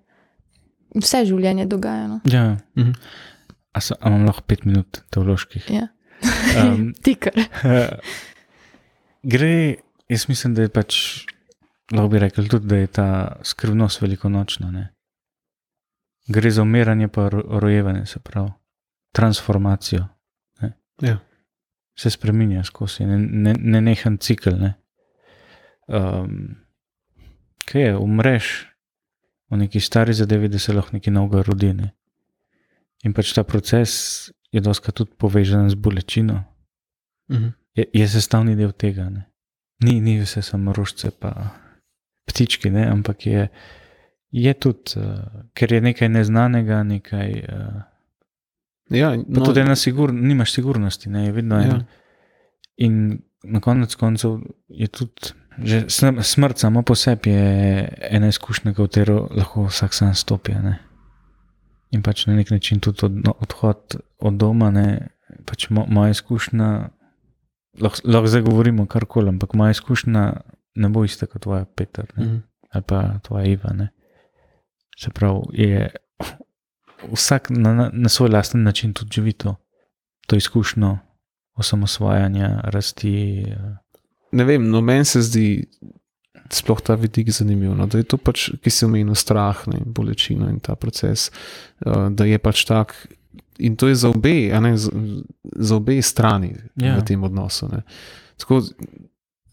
vse življenje dogaja. No. Ja. Mhm. A, so, a imam lahko pet minut teoloških? Ja. Um, Tikar. Gre, jaz mislim, da je pač, lahko bi rekel tudi, da je ta skrivnost velikonočna. Ne? Gre za umiranje, pa ro- rojevanje, se pravi, transformacijo. Ja. Se spremenja skozi, ne, ne, ne nehen cikl. Ne? Um, kaj je, umreš v neki stari zadevi, da se lahko nekaj novega rodi. Ne? In pač ta proces je doska tudi povezan z bolečino, Mhm. je, je sestavni del tega. Ne? Ni, ni vse samo rožce, pa ptički, ne? ampak je, je tudi, uh, ker je nekaj neznanega, nekaj. Uh, Ja, no, tudi ena sigur, nimaš sigurnosti, ne? je vedno ja. en. In na konec koncev je tudi. Že sm- smrt samo po sebi je ena izkušnja, v katero lahko vsak sam stopi. Ne? In pač na nek način tudi od, no, odhod od doma, ne, pač mo, moja izkušnja, lahko, lahko zdaj govorimo karkoli, ampak moja izkušnja ne bo ista kot tvoja, Peter, ne, Mhm. ali pa tvoja Iva. Ne. Se pravi, je vsak na, na, svoj lasten način tudi živi to, to izkušnjo osamosvajanja, rasti. eh, Ne vem, no meni se zdi sploh ta vidik zanimiv. No, da je to pač, ki se omenil strah ne, in bolečino in ta proces, uh, da je pač tak. In to je za obe, ne, za, za obe strani ja. Ja. v tem odnosu. Ne. Tako,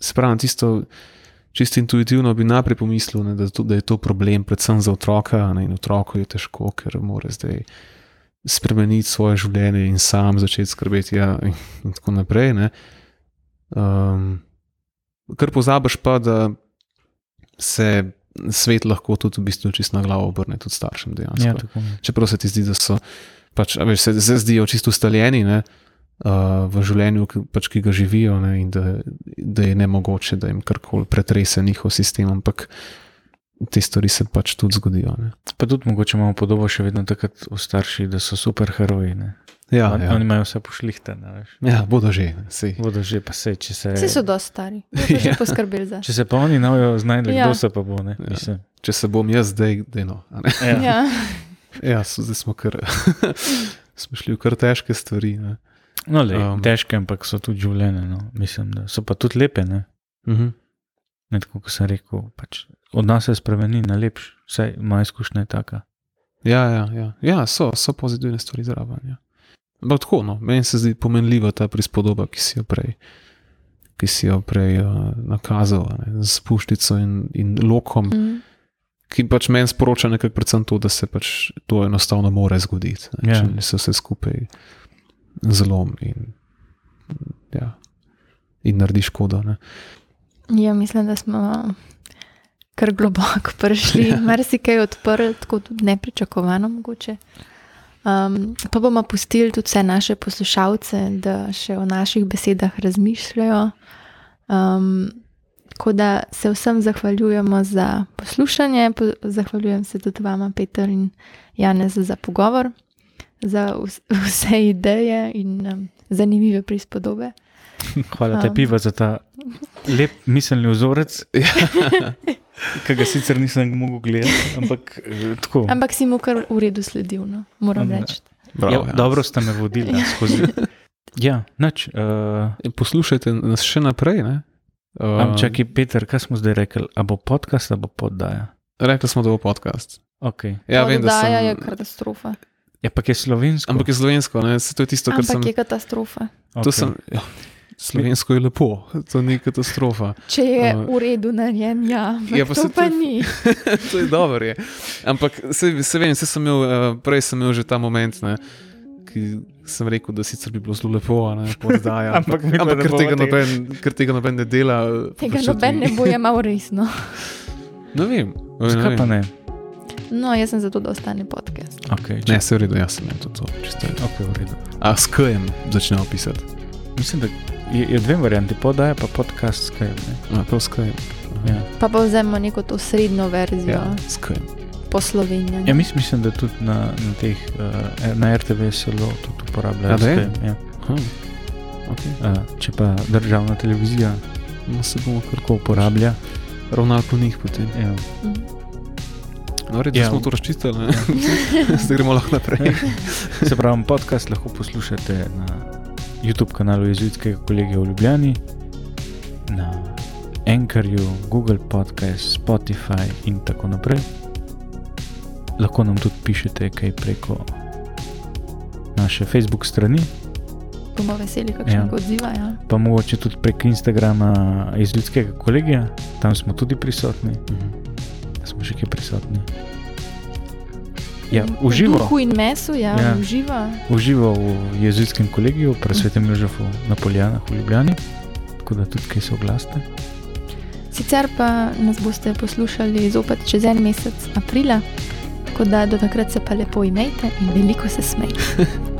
se pravi, tisto čisto intuitivno bi najprej pomislil, ne, da, to, da je to problem, predvsem za otroka. Ne, in otroku je težko, ker mora zdaj spremeniti svoje življenje in sam začeti skrbeti, ja, in, in tako naprej. Ne. Um, kar pozabiš pa, da se svet lahko tudi v bistvu čisto na glavo obrne, tudi staršem dejansko. Ja, tako. Čeprav se ti zdi, da so pač, veš, se, se zdijo čisto ustaljeni ne, uh, v življenju, ki, pač, ki ga živijo, ne, in da, da je ne mogoče, da jim karkoli pretrese njihov sistem, ampak te stvari se pač tudi zgodijo. Ne. Pa tudi mogoče imamo podobo še vedno takrat v starših, da so super heroji. Ne? Ja, On, ja. Oni imajo vse pošlihtane. veš. ja, bodo že. sej. Bodo že pa se, če se. Vsi so dosti stari, Ja. poskrbeli za Če se pa oni ne bojo znašli, Ja. kdo se pa bo. Ne? Ja. Mislim, Če se bom jaz zdaj, no. ne. Ja. Ja. Ja, so, zdaj smo, kar, smo šli v kar težke stvari. Ne. No, le, Um. težke, ampak so tudi življenje. No. Mislim, da so pa tudi lepe. Ne? Mhm. Ne, tako kot sem rekel, pač odnos se spremeni na lepši. Vsaj moja izkušnja je taka. Ja, ja, ja. ja so, so pozitivne stvari zraven. Ja. Ampak tako, no, meni se zdi pomenljiva ta prispodoba, ki si jo prej, ki si jo prej uh, nakazal, a ne, z puščico in, in lokom, Mm. ki pač meni sporoča nekako predvsem to, da se pač to enostavno more zgoditi. Ne, Ja. Če se vse skupaj zlom in, ja, in naredi škodo. Ne. Ja, mislim, da smo kar globoko prišli, Ja. marsikaj odprli, tako tudi nepričakovano mogoče. Um, pa bomo pustili tudi vse naše poslušalce, da še o naših besedah razmišljajo. Um, tako da se vsem zahvaljujemo za poslušanje, po, zahvaljujem se tudi vama, Peter in Janez, za pogovor, za vs- vse ideje in um, zanimive prispodobe. Hvala te Um. piva za ta lep miselni vzorec, ki ga sicer nisem mogel gledati, ampak eh, tako. Ampak si mu kar v redu sledil, no? moram Ja. reči. Bravo, ja, dobro ste me vodili ja. skozi. Ja, noč. Uh, In Poslušajte nas še naprej. Ne. um, Uh, čakaj, Peter, kaj smo zdaj rekli? A bo podcast, a bo poddaja? Rekli smo, da bo podcast. Okay. Ja, vem, da sem, je katastrofa. Ja, pa je slovensko. Ampak je slovensko, ne? Saj to je tisto, kar Ampak sem. je katastrofa. okay. To sem ja, slovensko je lepo, to ni katastrofa. Če je Uh, v redu narejen, ja, ja, pa to se pa to- ni. to je dobro. Je. Ampak se, se vem, se sem imel, uh, prej sem imel že ta moment, ne, ki sem rekel, da sicer bi bilo zelo lepo, a ne poddaja. Ampak midva ampak ne ker, tega noben, ker tega noben ne dela. Tega pač noben ne bo jemal resno. Ne vem. ne Zakaj vem. pa ne? No, jaz sem zato, da ostane podcast. Okay, Ne, se je v redu, jaz sem imel to, to čisto. Okay, v redu. A s kajem začnejo pisati. Mislim, da je, je dve varianti, podaja pa podcast skaj. A prav s kajem. Ja. Pa pa vzamemo neko to srednjo verzijo Ja. ja. S kajem. po Sloveniji. Ja, mis, mislim, da tudi na, na, teh, uh, na RTV zelo tudi uporabljajo A da je? Skype, Ja. Aha. Okay. Uh, če pa državna televizija No, se bomo kar uporablja. ravnali po njih potem. Ja. Mhm. No, red, Ja. smo to razčistili, zdaj gremo lahko naprej. Se pravi, podcast lahko poslušate na YouTube kanalu Jezuitskega kolegija v Ljubljani, na Anchorju, Google Podcast, Spotify in tako naprej. Lahko nam tudi pišete kaj preko naše Facebook strani, Bomo veseli, kakšnega Ja. odziva. Ja. pa mogoče tudi prek Instagrama Jezuitskega kolegija, tam smo tudi prisotni, Mhm. Še kje prisotni. Ja, V uživo. duhu in mesu, ja, Ja. uživa. užival v jezuitskem kolegiju, pri svetem Jožefu na Poljanah v Ljubljani, tako da tudi kaj se oglasite. Sicer pa nas boste poslušali zopet čez en mesec, aprila, tako da do takrat se pa lepo imejte in veliko se smejte.